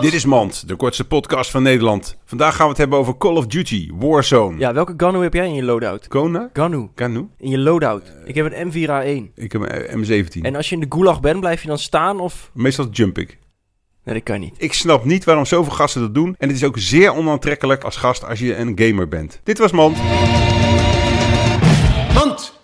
Dit is Mand, de kortste podcast van Nederland. Vandaag gaan we het hebben over Call of Duty, Warzone. Ja, welke Ganu heb jij in je loadout? Kona? Ganu. Kanu? In je loadout. Ik heb een M4A1. Ik heb een M17. En als je in de gulag bent, blijf je dan staan of... Meestal jump ik. Nee, dat kan niet. Ik snap niet waarom zoveel gasten dat doen. En het is ook zeer onaantrekkelijk als gast als je een gamer bent. Dit was Mand.